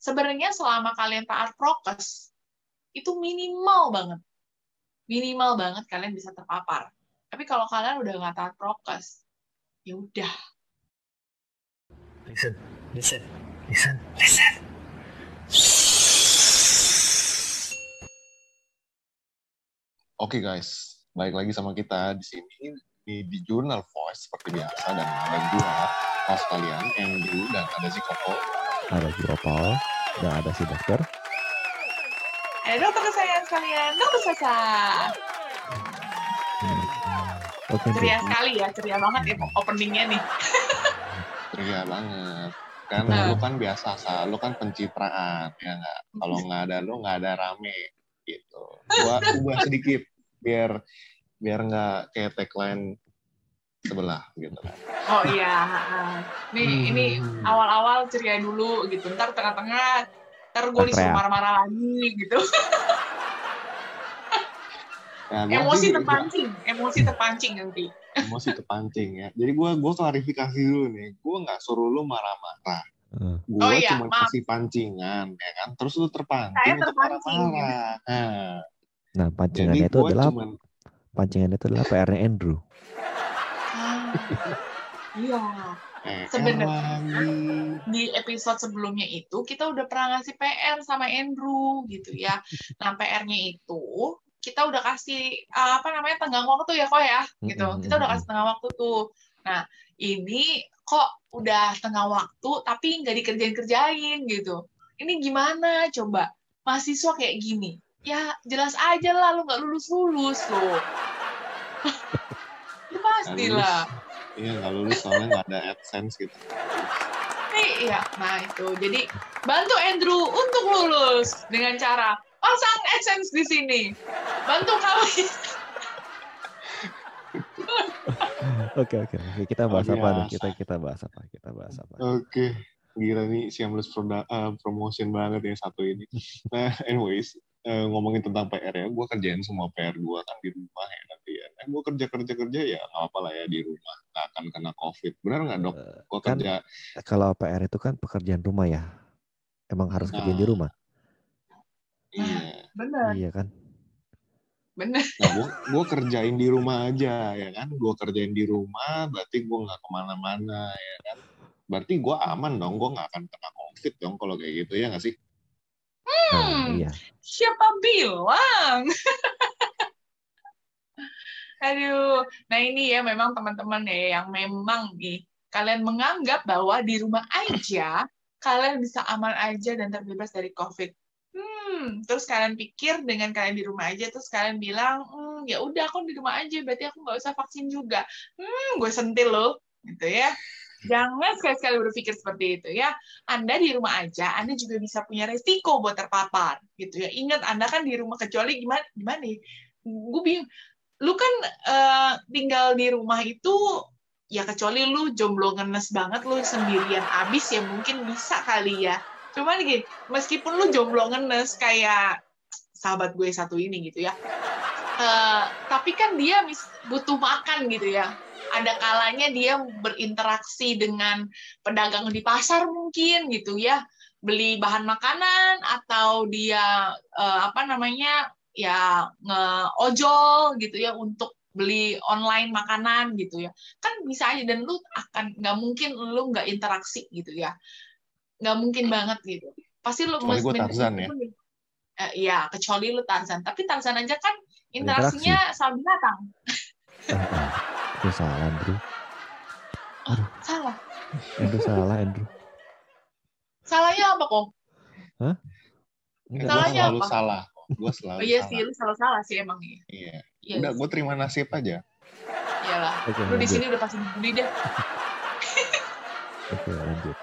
sebenarnya selama kalian taat prokes itu minimal banget. Minimal banget kalian bisa terpapar. Tapi kalau kalian udah nggak taat prokes ya udah. Listen listen listen listen. Oke guys, balik lagi sama kita di sini di, di Journal Voice seperti biasa. Dan ada dua host kalian Andrew dan ada si Koko. Ada si Opal dan ada si dokter. ada dokter kesayangan sekalian dokter Sasa Oke, ceria Andrew. sekali ya ceria banget ya openingnya nih Ceria banget. Kan Nah. lu kan biasa, Sa. lu kan pencitraan ya nggak. Kalau nggak ada lu nggak ada rame gitu. Gua ubah sedikit biar biar nggak kayak tagline sebelah gitu kan. oh iya nih ini Hmm. awal-awal ceria dulu gitu ntar tengah-tengah ntar gue disuruh marah-marah lagi gitu Ya, emosi terpancing emosi terpancing nanti emosi kepancing ya. Jadi gua gua klarifikasi dulu nih. Gua nggak suruh lu marah-marah. Eh, Gua Oh iya, cuma maaf. kasih pancingan ya kan. Terus lu terpancing Saya terpancing, marah-marah. Nah, Nah, jadi pancingannya itu adalah cuman pancingannya itu adalah PR-nya Andrew. Iya eh, Sebenarnya- di episode sebelumnya itu kita udah pernah ngasih PR sama Andrew gitu ya. Nah PR-nya itu kita udah kasih uh, apa namanya tenggang waktu ya kok ya gitu. Kita udah kasih tenggang waktu tuh. Nah ini kok udah tengah waktu tapi nggak dikerjain-kerjain gitu. Ini gimana coba mahasiswa kayak gini? Ya jelas aja lah lu nggak lulus lulus lo. ya pastilah. Iya nggak lulus soalnya nggak ada AdSense gitu. Iya, nah itu. Jadi bantu Andrew untuk lulus dengan cara pasang AdSense di sini. Bantu kami. Oke, oke, oke. Kita bahas Oh, apa nih? Kita kita bahas apa? Kita bahas apa? Oke, gila nih shameless proda- eh, promotion banget ya satu ini. Nah, anyways, eh, ngomongin tentang PR ya, gue kerjain semua PR gue kan di rumah ya nanti ya. Nah, gue kerja kerja kerja ya nggak apa lah ya di rumah, nggak akan kena covid. Benar nggak dok? Eh, Gue kan kerja kalau PR itu kan pekerjaan rumah ya. Emang harus kerjain di Nah. rumah. iya. Bener, Iya kan? bener. Nah, gue gue kerjain di rumah aja ya kan. Gue kerjain di rumah, berarti gue nggak ke mana-mana ya kan. Berarti gue aman dong, gue nggak akan kena covid dong kalau kayak gitu ya nggak sih? Nah, Hmm. iya. Siapa bilang? Aduh, nah ini ya memang teman-teman ya yang memang nih kalian menganggap bahwa di rumah aja kalian bisa aman aja dan terbebas dari COVID. Hmm, terus kalian pikir dengan kalian di rumah aja, terus kalian bilang, hmm, ya udah aku di rumah aja, berarti aku nggak usah vaksin juga. Hmm, gue sentil loh, gitu ya. Jangan sekali-sekali berpikir seperti itu ya. Anda di rumah aja, Anda juga bisa punya resiko buat terpapar, gitu ya. Ingat, Anda kan di rumah kecuali gimana, gimana? ya? Gue bingung. Lu kan eh, tinggal di rumah itu ya kecuali lu jomblo ngenes banget lu sendirian abis ya mungkin bisa kali ya cuman gini meskipun lu jomblo ngenes kayak sahabat gue satu ini gitu ya eh, tapi kan dia mis- butuh makan gitu ya ada kalanya dia berinteraksi dengan pedagang di pasar mungkin gitu ya. Beli bahan makanan atau dia eh, apa namanya ya ngeojol gitu ya untuk beli online makanan gitu ya. Kan bisa aja dan lu akan nggak mungkin lu nggak interaksi gitu ya. Nggak mungkin banget gitu. Pasti lu Kecuali gua men- Tarzan ya. Eh, iya kecuali lu Tarzan. Tapi Tarzan aja kan interaksinya sama binatang. Ah, ah. Itu salah, Andrew. salah Andrew salah, Andrew. salahnya apa kok Enggak. Gue Salahnya selalu apa? salah. Gue selalu oh iya salah. sih lu salah salah sih emang ya Iya. iya Udah, gue terima nasib aja. iyalah Oke, lu di sini udah pasti dibully deh Oke, lanjut.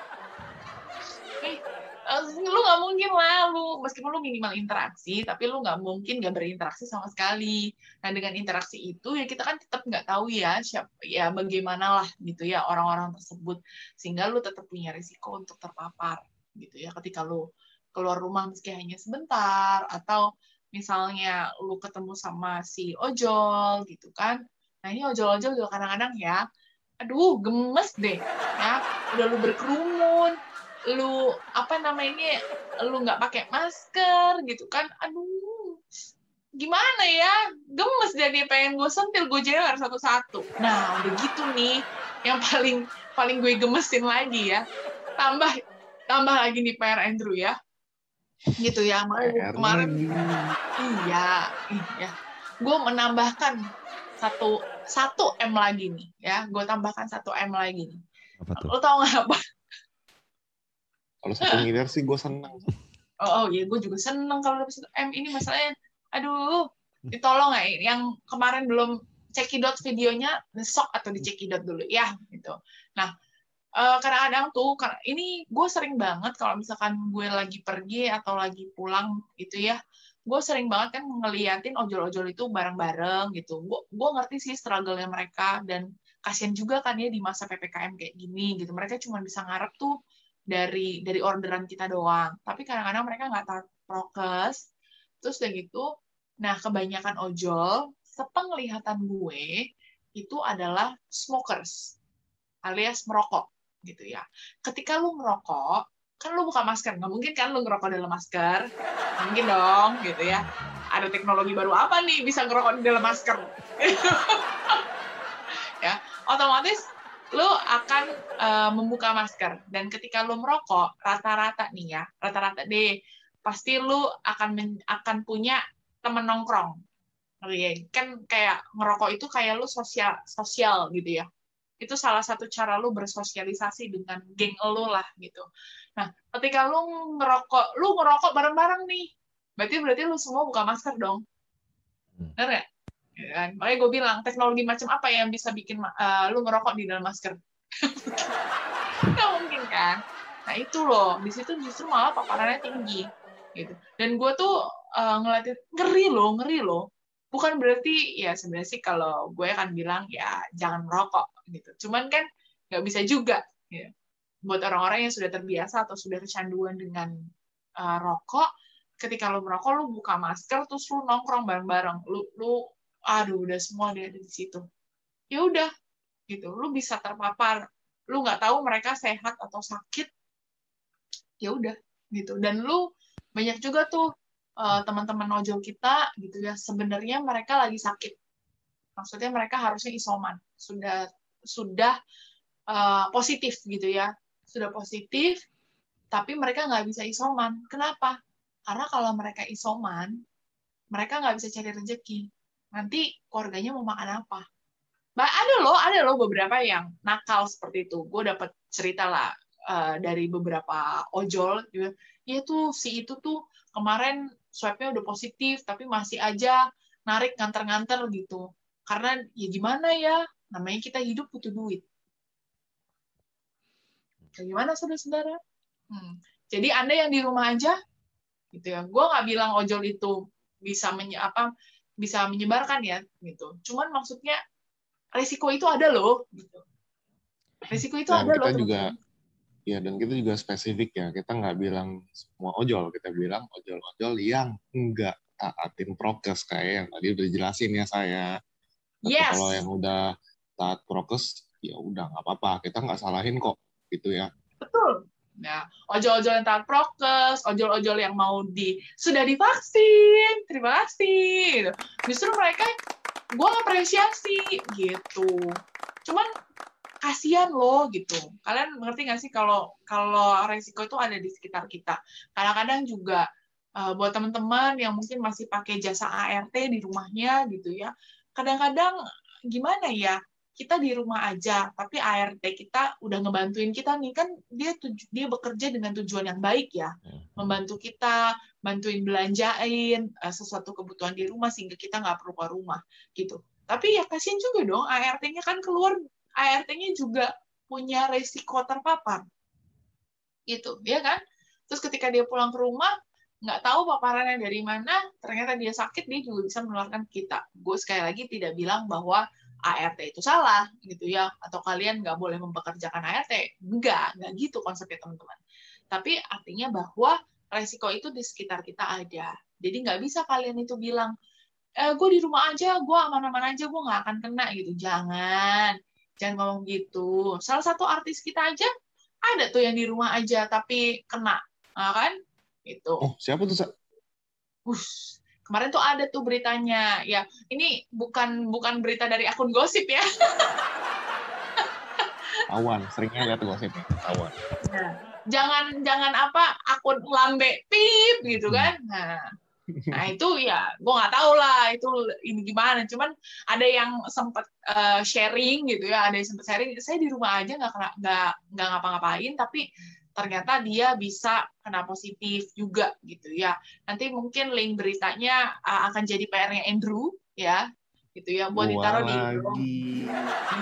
Lu nggak mungkin lah lu meskipun lu minimal interaksi tapi lu nggak mungkin nggak berinteraksi sama sekali. Nah dengan interaksi itu ya kita kan tetap nggak tahu ya siapa ya bagaimana lah gitu ya orang-orang tersebut. Sehingga lu tetap punya risiko untuk terpapar gitu ya. Ketika lu keluar rumah meski hanya sebentar atau misalnya lu ketemu sama si ojol gitu kan. Nah ini ojol-ojol juga kadang-kadang ya aduh gemes deh ya. Udah lu berkerumun lu apa namanya lu nggak pakai masker gitu kan. Aduh gimana ya? Gemes jadi pengen gue sentil gue jewer satu-satu. Nah udah gitu nih yang paling paling gue gemesin lagi ya. Tambah tambah lagi nih PR Andrew ya. Gitu ya kemarin iya iya gue menambahkan satu satu m lagi nih ya. Gue tambahkan satu m lagi nih. Apa tuh? lo tau nggak apa Kalau satu miliar sih gue seneng. oh, oh ya gue juga seneng kalau dapat satu m. Ini masalahnya aduh ditolong ini yang kemarin belum cekidot videonya besok atau di cekidot dulu. Ya gitu. Nah eh, kadang-kadang tuh ini gue sering banget kalau misalkan gue lagi pergi atau lagi pulang gitu ya gue sering banget kan ngeliatin ojol-ojol itu bareng-bareng gitu. Gue gue ngerti sih struggle-nya mereka dan kasihan juga kan ya di masa ppkm kayak gini gitu. Mereka cuma bisa ngarep tuh dari dari orderan kita doang. Tapi kadang-kadang mereka nggak tahu prokes. Terus udah gitu nah kebanyakan ojol sepenglihatan gue itu adalah smokers alias merokok gitu ya. Ketika lu merokok kan lu buka masker. Nggak mungkin kan lu ngerokok dalam masker. Mungkin dong gitu ya. Ada teknologi baru apa nih bisa ngerokok di dalam masker? Ya otomatis lu akan eh, membuka masker. Dan ketika lu merokok rata-rata nih ya rata-rata deh pasti lu akan men- akan punya temen nongkrong. Kan kayak ngerokok itu kayak lu sosial sosial gitu ya. Itu salah satu cara lu bersosialisasi dengan geng lu lah gitu. Nah ketika lu ngerokok lu ngerokok bareng-bareng nih berarti berarti lu semua buka masker dong. Hmm. nggak Ya kan? makanya gue bilang teknologi macam apa yang bisa bikin eh, lu ngerokok di dalam masker? Nggak mungkin kan? Nah itu loh. Di situ justru malah paparannya tinggi gitu. Dan gue tuh eh, ngeliatin ngeri loh ngeri loh. Bukan berarti ya sebenarnya sih kalau gue akan bilang ya jangan merokok gitu. Cuman kan nggak bisa juga ya. buat orang-orang yang sudah terbiasa atau sudah kecanduan dengan eh, rokok ketika lu merokok lu buka masker terus lu nongkrong bareng-bareng. Lu lu aduh udah semua dia ada di situ. Ya udah gitu. Lu bisa terpapar. Lu nggak tahu mereka sehat atau sakit. Ya udah gitu. Dan lu banyak juga tuh eh, teman-teman ojol kita gitu ya. Sebenarnya mereka lagi sakit. Maksudnya mereka harusnya isoman. Sudah sudah eh, positif gitu ya. Sudah positif tapi mereka nggak bisa isoman. Kenapa? Karena kalau mereka isoman mereka nggak bisa cari rezeki nanti keluarganya mau makan apa Ba- ada loh ada loh beberapa yang nakal seperti itu gue dapat cerita lah eh, dari beberapa ojol gitu. ya tuh si itu tuh kemarin swabnya udah positif tapi masih aja narik nganter-nganter gitu karena ya gimana ya namanya kita hidup butuh duit Bagaimana saudara-saudara? Hmm. Jadi anda yang di rumah aja, gitu ya. Gue nggak bilang ojol itu bisa menye apa bisa menyebarkan ya, gitu. Cuman maksudnya resiko itu ada loh, gitu. Resiko itu Dan ada kita loh. juga teman-teman. Ya, dan kita juga spesifik ya. Kita nggak bilang semua ojol, kita bilang ojol-ojol yang nggak taatin prokes kayak yang tadi udah dijelasin ya saya. Tapi Yes. Kalau yang udah taat prokes, ya udah nggak apa-apa. Kita nggak salahin kok, gitu ya. Betul. Nah, ojol-ojol yang taat prokes, ojol-ojol yang mau di sudah divaksin, terima kasih. gitu. Justru mereka gue apresiasi gitu. Cuman kasihan loh gitu. Kalian mengerti nggak sih kalau kalau resiko itu ada di sekitar kita. Kadang-kadang juga eh, buat teman-teman yang mungkin masih pakai jasa ART di rumahnya gitu ya. Kadang-kadang gimana ya? Kita di rumah aja, tapi ART kita udah ngebantuin kita nih kan dia tuju- dia bekerja dengan tujuan yang baik ya, membantu kita, bantuin belanjain eh, sesuatu kebutuhan di rumah sehingga kita nggak perlu keluar rumah gitu. Tapi ya kasihan juga dong, ART-nya kan keluar, ART-nya juga punya resiko terpapar, gitu, ya kan? Terus ketika dia pulang ke rumah nggak tahu paparannya dari mana, ternyata dia sakit, dia juga bisa menularkan kita. Gue sekali lagi tidak bilang bahwa ART itu salah gitu ya. Atau kalian nggak boleh mempekerjakan ART enggak nggak gitu konsepnya teman-teman. Tapi artinya bahwa resiko itu di sekitar kita ada. Jadi nggak bisa kalian itu bilang eh, gue di rumah aja gue aman-aman aja gue nggak akan kena gitu. Jangan. Jangan ngomong gitu. Salah satu artis kita aja ada tuh yang di rumah aja tapi kena, nah, kan? Itu. Oh, siapa tuh, Sa? Ush, kemarin tuh ada tuh beritanya. Ya, ini bukan bukan berita dari akun gosip ya. Awan, seringnya lihat gosipnya. Awan. jangan jangan apa akun lambe pip gitu kan. Nah, nah itu ya gue nggak tahu lah itu ini gimana. Cuman ada yang sempat uh, sharing gitu ya, ada yang sempat sharing. Saya di rumah aja nggak kena- nggak nggak ngapa-ngapain, tapi ternyata dia bisa kena positif juga gitu ya. Nanti mungkin link beritanya uh, akan jadi PR-nya Andrew ya, gitu ya buat ditaruh di.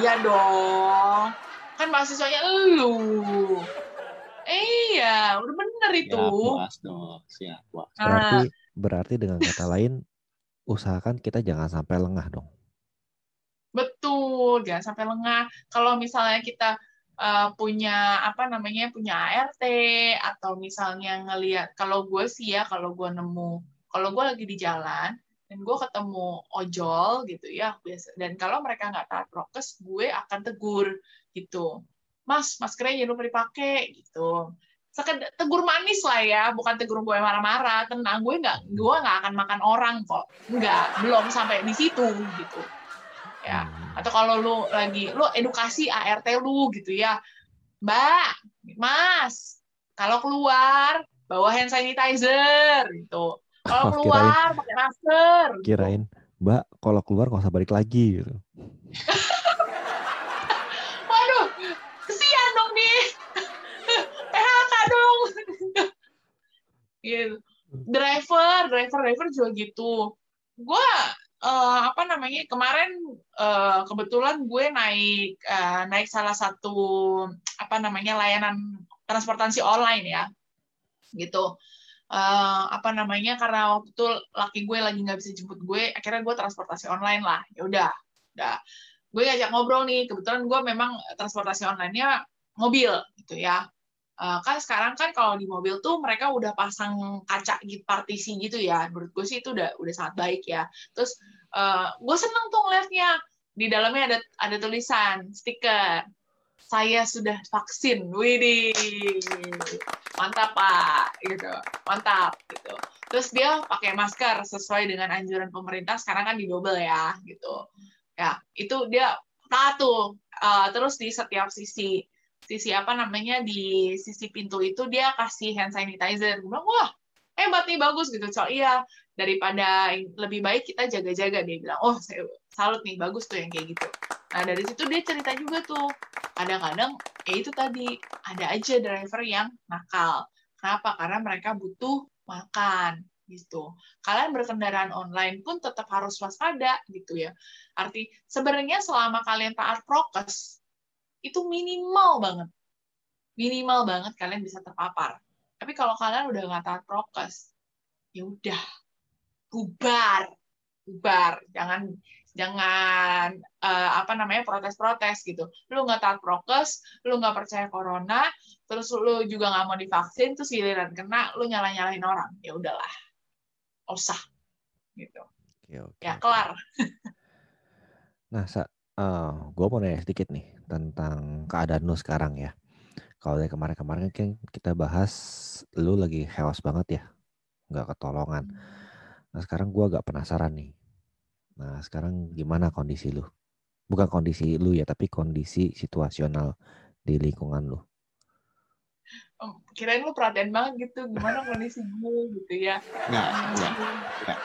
Iya dong. Kan mahasiswanya elu. Iya, udah bener itu. Ya, puas dong. Siap, puas. Ah, Berarti berarti dengan kata lain usahakan kita jangan sampai lengah dong. betul, jangan sampai lengah. Kalau misalnya kita eh, punya apa namanya punya ART atau misalnya ngelihat kalau gue sih ya kalau gue nemu kalau gue lagi di jalan dan gue ketemu ojol gitu ya biasa dan kalau mereka nggak taat prokes gue akan tegur gitu. Mas maskernya jangan lupa dipakai gitu. Sekedar, tegur manis lah ya bukan tegur gue marah-marah tenang. Gue nggak gue nggak akan makan orang kok. Nggak belum sampai di situ gitu ya. Hmm. atau kalau lu lagi lu edukasi ART lu gitu ya. Mbak mas kalau keluar bawa hand sanitizer gitu. Kalau Oh, keluar pakai masker gitu. Kirain, Mbak, kalau keluar nggak usah balik lagi gitu. waduh kesian dong nih. PHK dong. Gitu. Driver driver driver juga gitu. Gue eh, apa namanya kemarin eh, kebetulan gue naik eh, naik salah satu apa namanya layanan transportasi online ya. Gitu. Eh, apa namanya karena waktu itu laki gue lagi nggak bisa jemput gue akhirnya gue transportasi online lah. Ya udah udah. Gue ngajak ngobrol nih. Kebetulan gue memang transportasi online-nya mobil gitu ya Eh, kan sekarang kan kalau di mobil tuh mereka udah pasang kaca gitu partisi gitu ya menurut gue sih itu udah udah sangat baik ya terus eh, gue seneng tuh ngeliatnya di dalamnya ada ada tulisan stiker saya sudah vaksin, widih, mantap pak, gitu, mantap, gitu. Terus dia pakai masker sesuai dengan anjuran pemerintah. Sekarang kan di double ya, gitu. Ya, itu dia tuh. Uh, terus di setiap sisi, sisi apa namanya di sisi pintu itu dia kasih hand sanitizer. Gue bilang, wah hebat nih bagus gitu. So iya daripada lebih baik kita jaga-jaga dia bilang, oh saya salut nih bagus tuh yang kayak gitu. Nah dari situ dia cerita juga tuh kadang-kadang ya itu tadi ada aja driver yang nakal. Kenapa? Karena mereka butuh makan gitu. Kalian berkendaraan online pun tetap harus waspada gitu ya. Arti sebenarnya selama kalian taat prokes itu minimal banget. Minimal banget kalian bisa terpapar. Tapi kalau kalian udah nggak taat prokes, ya udah bubar, bubar. Jangan jangan uh, apa namanya protes-protes gitu. Lu nggak taat prokes, lu nggak percaya corona, terus lu juga nggak mau divaksin, terus giliran kena, lu nyalah-nyalahin orang. Ya udahlah, usah gitu. Oke, oke, Ya kelar. Nah, sa, gue mau nanya sedikit nih tentang keadaan lu sekarang ya. Kalau dari kemarin-kemarin kan kita bahas lu lagi hewas banget ya, nggak ketolongan. Nah sekarang gue agak penasaran nih. Nah sekarang gimana kondisi lu? Bukan kondisi lu ya, tapi kondisi situasional di lingkungan lu. Oh, Kirain lu perhatian banget gitu, gimana kondisi gue gitu ya. Nggak, nggak. nggak.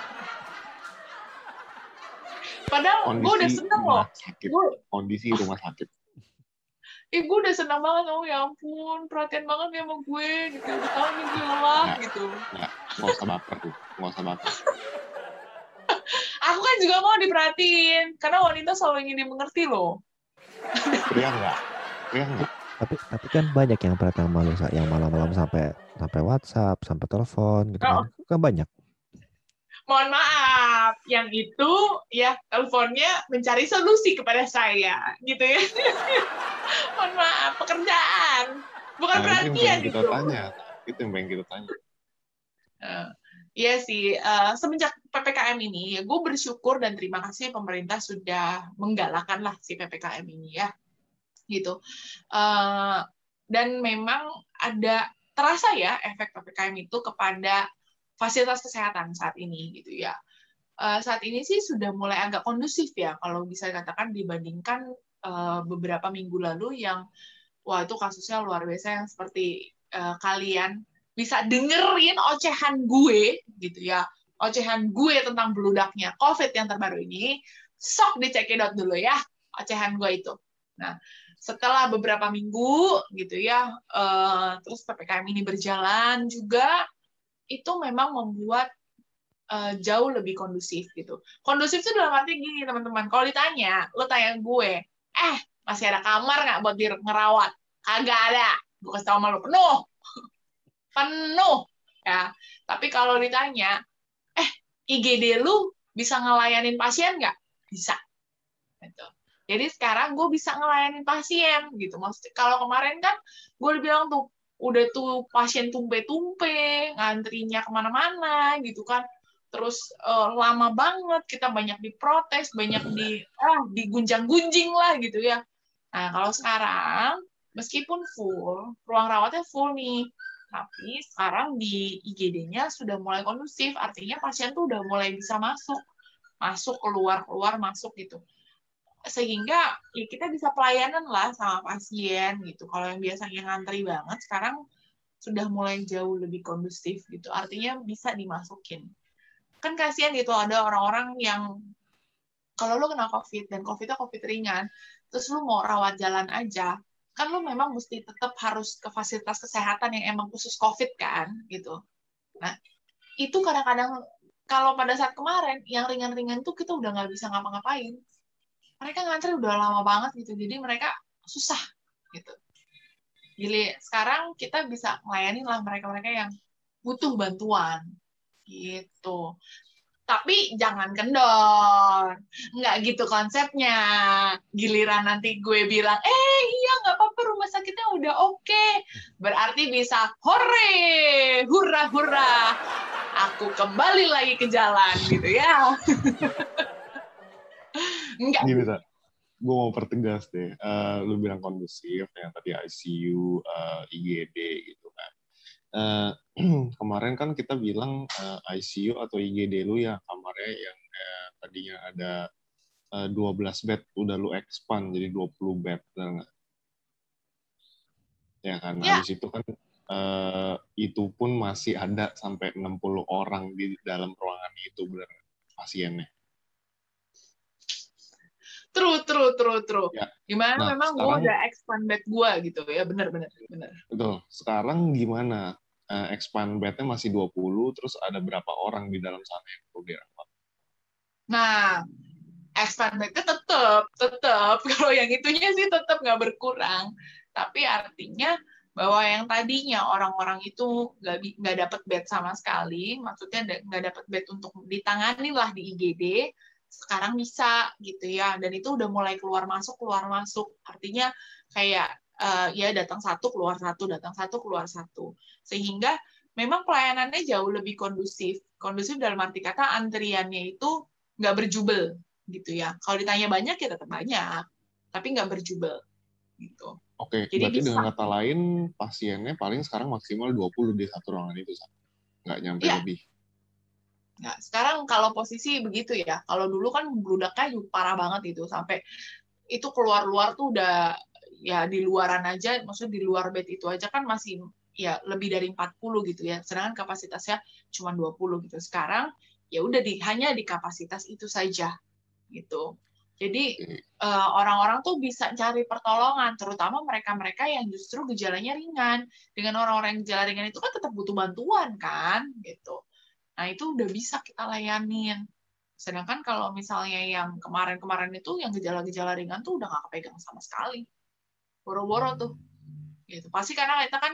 Padahal gue udah seneng loh. sakit. Gue Kondisi rumah sakit. Eh, gue udah seneng banget, oh ya ampun, perhatian banget ya sama gue, gitu. Udah tau nih gue lelah, Nggak. gitu. Nggak usah baper tuh. Nggak usah baper. Aku kan juga mau diperhatiin, karena wanita selalu ingin dimengerti loh. Pria nggak? Pria nggak? Tapi tapi kan banyak yang perhatian sama lu, Sa, yang malam-malam sampai sampai WhatsApp, sampai telepon gitu kan. Kan banyak. Mohon maaf, yang itu ya teleponnya mencari solusi kepada saya, gitu ya. Mohon maaf, pekerjaan, bukan Nah, itu yang perhatian kita gitu. tanya. Itu yang pengen kita tanya. Eh, Iya sih, eh, semenjak PPKM ini, ya gue bersyukur dan terima kasih pemerintah sudah menggalakkan lah si PPKM ini ya, gitu. Eh, dan memang ada terasa ya efek ppkm itu kepada fasilitas kesehatan saat ini gitu ya. Uh, saat ini sih sudah mulai agak kondusif ya kalau bisa dikatakan dibandingkan uh, beberapa minggu lalu yang wah itu kasusnya luar biasa yang seperti uh, kalian bisa dengerin ocehan gue gitu ya ocehan gue tentang beludaknya COVID yang terbaru ini sok dicekidot dulu ya ocehan gue itu. Nah setelah beberapa minggu gitu ya uh, terus ppkm ini berjalan juga itu memang membuat uh, jauh lebih kondusif gitu. Kondusif itu dalam arti gini teman-teman. Kalau ditanya, lo tanya gue, eh masih ada kamar nggak buat di ngerawat? Kagak ada. Gue kasih tau sama lo penuh, penuh ya. Tapi kalau ditanya, eh IGD lu bisa ngelayanin pasien nggak? Bisa. Gitu. Jadi sekarang gue bisa ngelayanin pasien gitu. Maksudnya kalau kemarin kan gue bilang tuh udah tuh pasien tumpe-tumpe, ngantrinya ke mana-mana gitu kan. Terus uh, lama banget, kita banyak diprotes, banyak di ah digunjang-gunjing lah gitu ya. Nah kalau sekarang meskipun full, ruang rawatnya full nih, tapi sekarang di IGD-nya sudah mulai kondusif, artinya pasien tuh udah mulai bisa masuk, masuk keluar keluar masuk gitu sehingga ya kita bisa pelayanan lah sama pasien gitu. Kalau yang biasanya ngantri banget, sekarang sudah mulai jauh lebih kondusif gitu. Artinya bisa dimasukin. Kan kasihan gitu ada orang-orang yang kalau lu kena COVID dan COVID-nya COVID ringan, terus lu mau rawat jalan aja, kan lu memang mesti tetap harus ke fasilitas kesehatan yang emang khusus COVID kan gitu. Nah, itu kadang-kadang kalau pada saat kemarin yang ringan-ringan tuh kita udah nggak bisa ngapa-ngapain. Mereka ngantri udah lama banget gitu jadi mereka susah gitu. Jadi sekarang kita bisa melayani lah mereka-mereka yang butuh bantuan gitu tapi jangan kendor nggak gitu konsepnya giliran nanti gue bilang eh iya nggak apa-apa rumah sakitnya udah oke okay. berarti bisa hore hurra hurra aku kembali lagi ke jalan gitu ya Enggak. Gini, tak. Gue mau pertegas deh. Uh, lu bilang kondusif, yang tadi ICU, uh, eh, IGD gitu kan. Uh, kemarin kan kita bilang uh, ICU atau IGD lu ya kamarnya yang uh, tadinya ada uh, 12 bed, udah lu expand jadi 20 bed. Benar Ya kan, ya. habis itu kan uh, itu pun masih ada sampai 60 orang di dalam ruangan itu benar pasiennya. True, true, true, true. Ya. Gimana nah, memang gue udah expand bed gue gitu ya, benar, benar, benar. Betul. Sekarang gimana? Uh, expand bednya masih 20, terus ada berapa orang di dalam sana yang perlu dirawat? Nah, expand bednya tetap, tetap. Kalau yang itunya sih tetap nggak berkurang. Tapi artinya bahwa yang tadinya orang-orang itu nggak nggak dapat bed sama sekali, maksudnya nggak dapat bed untuk ditangani lah di IGD, sekarang bisa gitu ya. Dan itu udah mulai keluar masuk keluar masuk. Artinya kayak uh, ya datang satu keluar satu datang satu keluar satu. Sehingga memang pelayanannya jauh lebih kondusif. Kondusif dalam arti kata antriannya itu nggak berjubel gitu ya. Kalau ditanya banyak ya tetap banyak. Tapi nggak berjubel gitu. Oke jadi berarti bisa. dengan kata lain pasiennya paling sekarang maksimal 20 di satu ruangan itu nggak nyampe ya. lebih Nah, sekarang kalau posisi begitu ya, kalau dulu kan bludaknya juga parah banget itu sampai itu keluar-luar tuh udah ya di luaran aja, maksudnya di luar bed itu aja kan masih ya lebih dari 40 gitu ya. Sedangkan kapasitasnya cuma 20 gitu. Sekarang ya udah di hanya di kapasitas itu saja gitu. Jadi uh, orang-orang tuh bisa cari pertolongan, terutama mereka-mereka yang justru gejalanya ringan. Dengan orang-orang yang gejala ringan itu kan tetap butuh bantuan kan, gitu. Nah, itu udah bisa kita layanin. Sedangkan kalau misalnya yang kemarin-kemarin itu yang gejala-gejala ringan tuh udah nggak kepegang sama sekali. Boro-boro tuh. Gitu. Pasti karena kita kan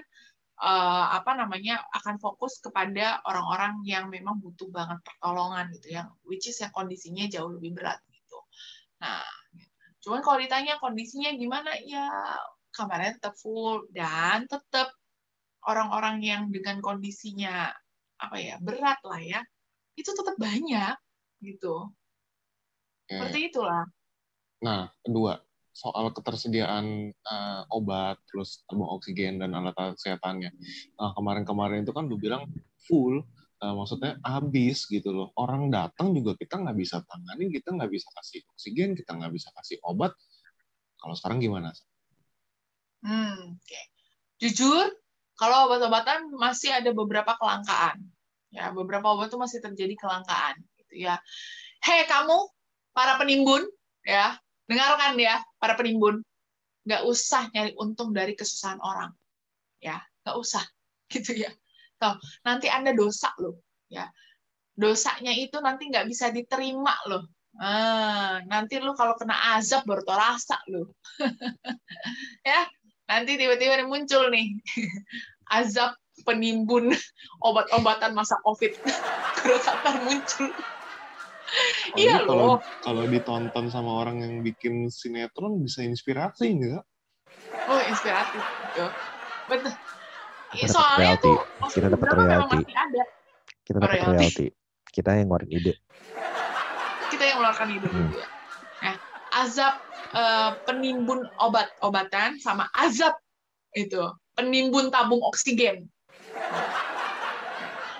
uh, apa namanya akan fokus kepada orang-orang yang memang butuh banget pertolongan gitu yang which is yang kondisinya jauh lebih berat gitu. Nah, cuman kalau ditanya kondisinya gimana ya kamarnya tetap full dan tetap orang-orang yang dengan kondisinya apa ya berat lah ya itu tetap banyak gitu seperti itulah nah kedua soal ketersediaan uh, obat, terus tabung oksigen dan alat-alat kesehatannya. Nah, kemarin-kemarin itu kan lu bilang full, uh, maksudnya habis gitu loh. Orang datang juga kita nggak bisa tangani, kita nggak bisa kasih oksigen, kita nggak bisa kasih obat. Kalau sekarang gimana? Hmm, okay. Jujur, kalau obat-obatan masih ada beberapa kelangkaan. Ya, beberapa obat itu masih terjadi kelangkaan. Gitu ya. Hei kamu, para penimbun, ya, dengarkan ya para penimbun nggak usah nyari untung dari kesusahan orang ya nggak usah gitu ya Tuh, nanti anda dosa loh ya dosanya itu nanti nggak bisa diterima loh ah, nanti lu kalau kena azab baru tau rasa lo ya nanti tiba-tiba muncul nih azab penimbun obat-obatan masa covid terus akan muncul iya loh. Kalau ditonton sama orang yang bikin sinetron bisa inspirasi enggak? Oh, inspiratif. Betul. Betul. Soalnya royalty. tuh kita dapat royalty. Kita dapat royalty. Kita yang ngeluarin ide. Kita yang mengeluarkan ide hmm. Nah, azab uh, penimbun obat-obatan sama azab itu penimbun tabung oksigen.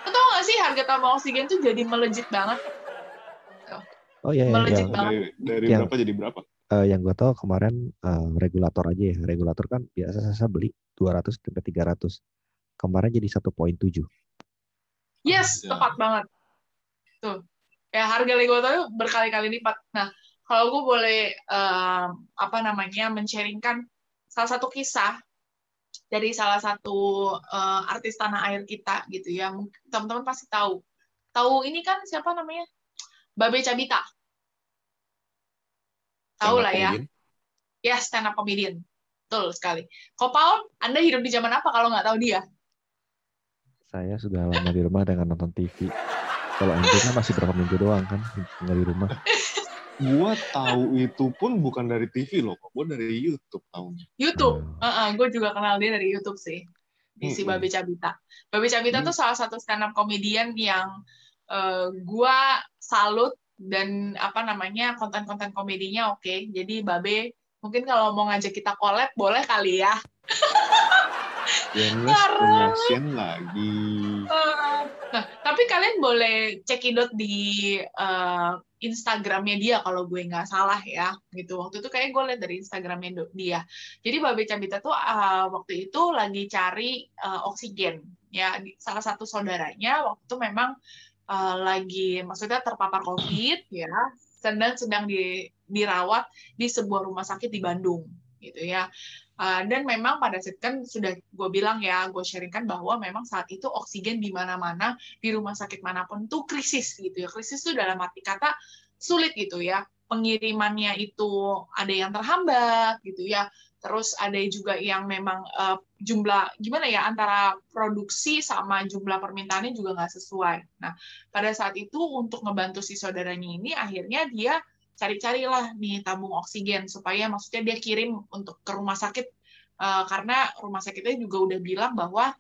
Lo tau gak sih harga tabung oksigen tuh jadi melejit banget? Oh iya, iya yang, dari, dari yang, berapa jadi berapa? Uh, yang gue tahu kemarin uh, regulator aja ya. Regulator kan biasa saya beli 200 sampai 300. Kemarin jadi 1.7. Yes, ya. tepat banget. Tuh. Ya harga regulator berkali-kali lipat. Nah, kalau gue boleh uh, apa namanya men-sharingkan salah satu kisah dari salah satu uh, artis tanah air kita gitu ya. Teman-teman pasti tahu. Tahu ini kan siapa namanya? Babe Cabita. Tahu lah ya. Ya, stand up comedian. Betul sekali. Kok Paul, Anda hidup di zaman apa kalau nggak tahu dia? Saya sudah lama di rumah dengan nonton TV. Kalau Anda kan masih berapa minggu doang kan tinggal di rumah. Gua tahu itu pun bukan dari TV loh, gua dari YouTube tahunya. YouTube, hmm. uh -uh, gue juga kenal dia dari YouTube sih. Di si Babe Cabita. Babe Cabita hmm. tuh salah satu stand up comedian yang uh, gua salut dan apa namanya konten-konten komedinya oke. Okay. Jadi Babe mungkin kalau mau ngajak kita collab boleh kali ya. promotion lagi. Tapi kalian boleh cekidot di uh, Instagramnya dia kalau gue nggak salah ya gitu. Waktu itu kayak gue lihat dari Instagramnya dia. Jadi Babe Cabita tuh uh, waktu itu lagi cari uh, oksigen. Ya salah satu saudaranya waktu itu memang uh, lagi maksudnya terpapar COVID ya sedang sedang di, dirawat di sebuah rumah sakit di Bandung gitu ya. Uh, dan memang pada saat kan sudah gue bilang ya gue sharingkan bahwa memang saat itu oksigen di mana-mana di rumah sakit mana pun tuh krisis gitu ya. Krisis itu dalam arti kata sulit gitu ya. Pengirimannya itu ada yang terhambat gitu ya. Terus ada juga yang memang uh, jumlah gimana ya antara produksi sama jumlah permintaannya juga nggak sesuai. Nah pada saat itu untuk ngebantu si saudaranya ini akhirnya dia cari-carilah nih tabung oksigen supaya maksudnya dia kirim untuk ke rumah sakit. Uh, karena rumah sakitnya juga udah bilang bahwa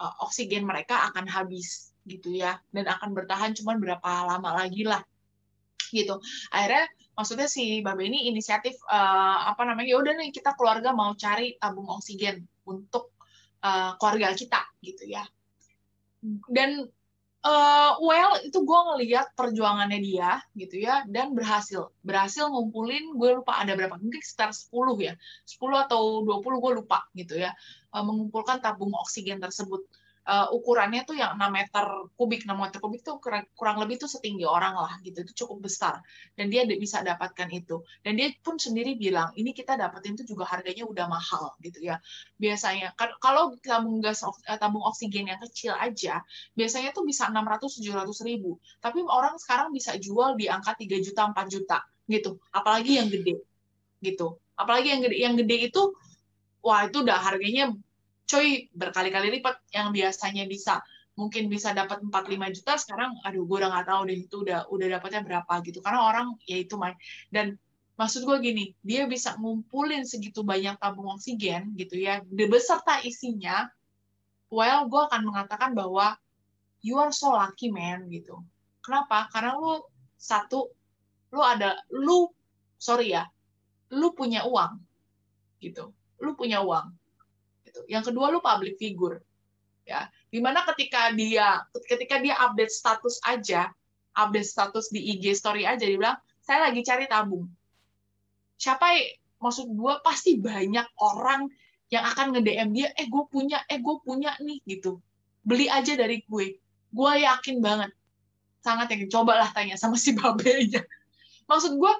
uh, oksigen mereka akan habis gitu ya dan akan bertahan cuma berapa lama lagi lah gitu. Akhirnya maksudnya si Babe ini inisiatif uh, apa namanya ya udah nih kita keluarga mau cari tabung oksigen untuk uh, keluarga kita gitu ya. Dan uh, well itu gue ngeliat perjuangannya dia gitu ya dan berhasil. Berhasil ngumpulin gue lupa ada berapa mungkin sekitar 10 ya. 10 atau 20 gue lupa gitu ya. Uh, mengumpulkan tabung oksigen tersebut uh, ukurannya tuh yang 6 meter kubik 6 meter kubik tuh kurang, kurang lebih tuh setinggi orang lah gitu. Itu cukup besar. Dan dia bisa dapatkan itu. Dan dia pun sendiri bilang ini kita dapetin tuh juga harganya udah mahal gitu ya. Biasanya kan kalau tabung gas eh, tabung oksigen yang kecil aja biasanya tuh bisa 600 700 ribu. Tapi orang sekarang bisa jual di angka 3 juta 4 juta gitu. Apalagi yang gede gitu. Apalagi yang gede yang gede itu wah itu udah harganya coy berkali-kali lipat yang biasanya bisa mungkin bisa dapat 4-5 juta sekarang aduh gue udah nggak tahu deh itu udah udah dapatnya berapa gitu. Karena orang ya itu main dan maksud gue gini dia bisa ngumpulin segitu banyak tabung oksigen gitu ya beserta isinya well gue akan mengatakan bahwa you are so lucky man gitu. Kenapa? Karena lu satu lu ada lu sorry ya lu punya uang gitu. Lu punya uang gitu. Yang kedua lu public figure ya. Di mana ketika dia ketika dia update status aja update status di IG story aja dia bilang saya lagi cari tabung. Siapa maksud gue pasti banyak orang yang akan nge-DM dia eh gue punya eh gue punya nih gitu. Beli aja dari gue. Gue yakin banget. Sangat yakin. Cobalah tanya sama si babenya. Maksud gue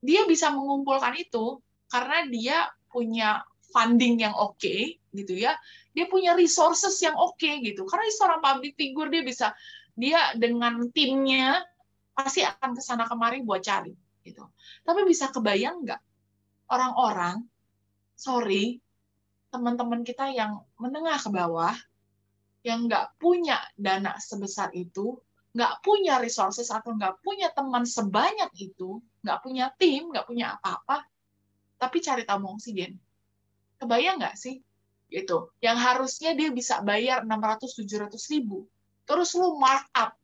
dia bisa mengumpulkan itu karena dia punya funding yang oke okay, gitu ya dia punya resources yang oke okay, gitu. Karena seorang public figure dia bisa dia dengan timnya pasti akan ke sana kemari buat cari gitu. Tapi bisa kebayang nggak orang-orang sorry teman-teman kita yang menengah ke bawah yang nggak punya dana sebesar itu nggak punya resources atau nggak punya teman sebanyak itu nggak punya tim nggak punya apa-apa tapi cari tabung oksigen. Kebayang nggak sih gitu. Yang harusnya dia bisa bayar 600 700 ribu. Terus lu markup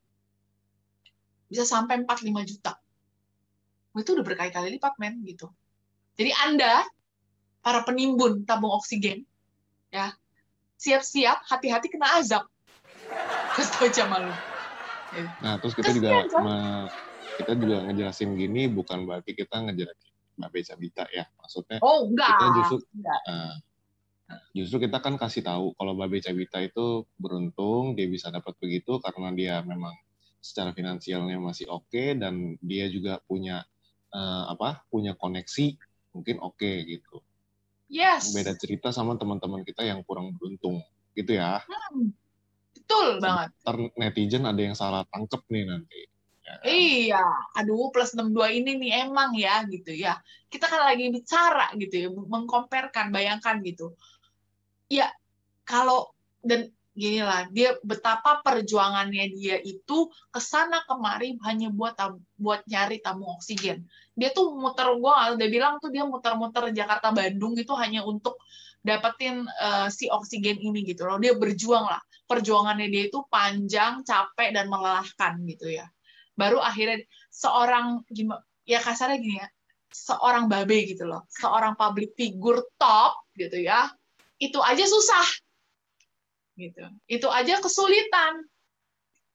bisa sampai 4-5 juta. Itu udah berkali-kali lipat men gitu. Jadi anda para penimbun tabung oksigen ya siap-siap hati-hati kena azab. Kasih aja malu nah terus kita juga kita juga ngejelasin gini bukan berarti kita ngejelasin Mbak Beca Bita ya. Maksudnya oh enggak. kita justru enggak. Uh, justru kita kan kasih tahu kalau Mbak Beca Bita itu beruntung dia bisa dapat begitu karena dia memang secara finansialnya masih oke okay, dan dia juga punya uh, apa punya koneksi mungkin oke okay, gitu yes beda cerita sama teman-teman kita yang kurang beruntung gitu ya hmm, betul banget Ntar netizen ada yang salah tangkep nih nanti Ya. Iya, aduh plus 62 ini nih emang ya gitu ya. Kita kan lagi bicara gitu ya, mengkomparkan, bayangkan gitu. Ya, kalau dan gini lah, dia betapa perjuangannya dia itu ke sana kemari hanya buat buat nyari tabung oksigen. Dia tuh muter gua udah bilang tuh dia muter-muter Jakarta Bandung itu hanya untuk dapetin uh, si oksigen ini gitu loh. Dia berjuang lah. Perjuangannya dia itu panjang, capek dan melelahkan gitu ya baru akhirnya seorang gimana ya kasarnya gini ya seorang babe gitu loh seorang public figure top gitu ya itu aja susah. Gitu. Itu aja kesulitan.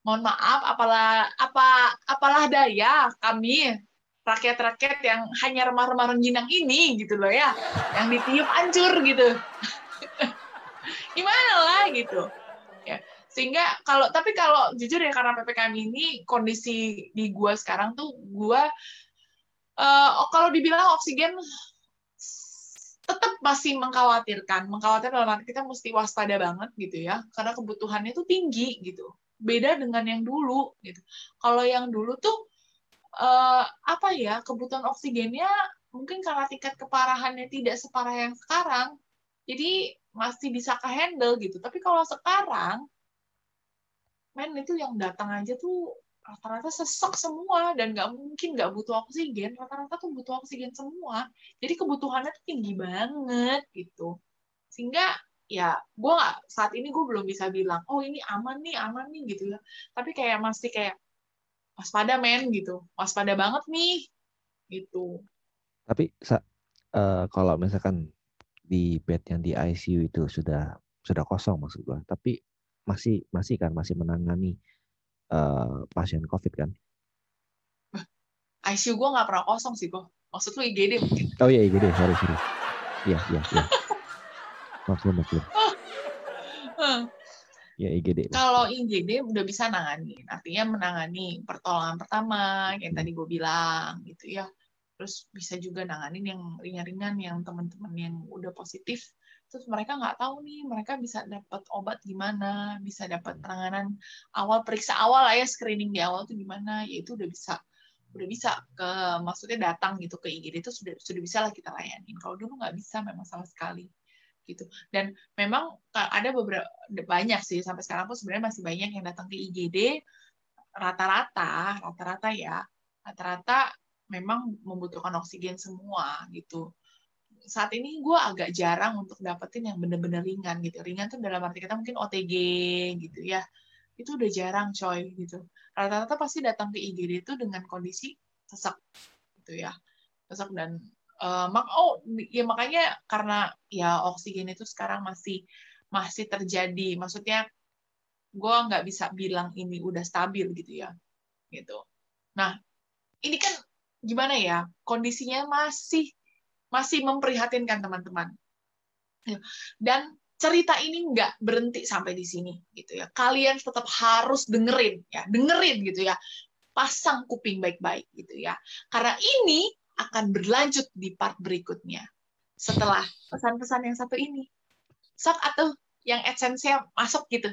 Mohon maaf apalah apa apalah daya kami rakyat-rakyat yang hanya remah-remah rengginang ini gitu loh ya. Yang ditiup hancur gitu. Gimana lah gitu. Sehingga kalau tapi kalau jujur ya karena ppkm ini kondisi di gua sekarang tuh gua uh, kalau dibilang oksigen tetap masih mengkhawatirkan. Mengkhawatirkan dalam kita mesti waspada banget gitu ya. Karena kebutuhannya tuh tinggi gitu. Beda dengan yang dulu gitu. Kalau yang dulu tuh uh, apa ya kebutuhan oksigennya mungkin karena tingkat keparahannya tidak separah yang sekarang jadi masih bisa ke handle gitu. Tapi kalau sekarang men itu yang datang aja tuh rata-rata sesek semua dan nggak mungkin nggak butuh oksigen. Rata-rata tuh butuh oksigen semua. Jadi kebutuhannya tuh tinggi banget gitu. Sehingga ya gue nggak saat ini gue belum bisa bilang oh ini aman nih aman nih gitu ya. Tapi kayak masih kayak waspada men gitu. Waspada banget nih gitu. Tapi uh, kalau misalkan di bed yang di ICU itu sudah sudah kosong maksud gue tapi masih masih kan masih menangani uh, pasien COVID kan? ICU gue nggak pernah kosong sih kok. Maksud lu IGD mungkin? Oh iya IGD, sorry sorry. Iya iya iya. Maklum maklum. Ya IGD. Kalau IGD udah bisa nangani, artinya menangani pertolongan pertama yang tadi gue bilang gitu ya. Terus bisa juga nanganin yang ringan-ringan yang teman-teman yang udah positif terus mereka nggak tahu nih mereka bisa dapat obat gimana bisa dapat penanganan awal periksa awal lah ya screening di awal tuh gimana ya itu udah bisa udah bisa ke maksudnya datang gitu ke IGD itu sudah sudah bisa lah kita layanin. Kalau dulu nggak bisa memang sama sekali gitu. Dan memang ada beberapa banyak sih sampai sekarang pun sebenarnya masih banyak yang datang ke IGD rata-rata rata-rata ya rata-rata memang membutuhkan oksigen semua gitu saat ini gue agak jarang untuk dapetin yang bener-bener ringan gitu. Ringan tuh dalam arti kita mungkin OTG gitu ya. Itu udah jarang coy gitu. Rata-rata pasti datang ke IGD itu dengan kondisi sesak gitu ya. Sesak dan uh, mak oh ya makanya karena ya oksigen itu sekarang masih masih terjadi maksudnya gue nggak bisa bilang ini udah stabil gitu ya gitu nah ini kan gimana ya kondisinya masih masih memprihatinkan teman-teman. Dan cerita ini nggak berhenti sampai di sini gitu ya. Kalian tetap harus dengerin ya. Dengerin gitu ya. Pasang kuping baik-baik gitu ya. Karena ini akan berlanjut di part berikutnya. Setelah pesan-pesan yang satu ini. Sok atau yang adsense masuk gitu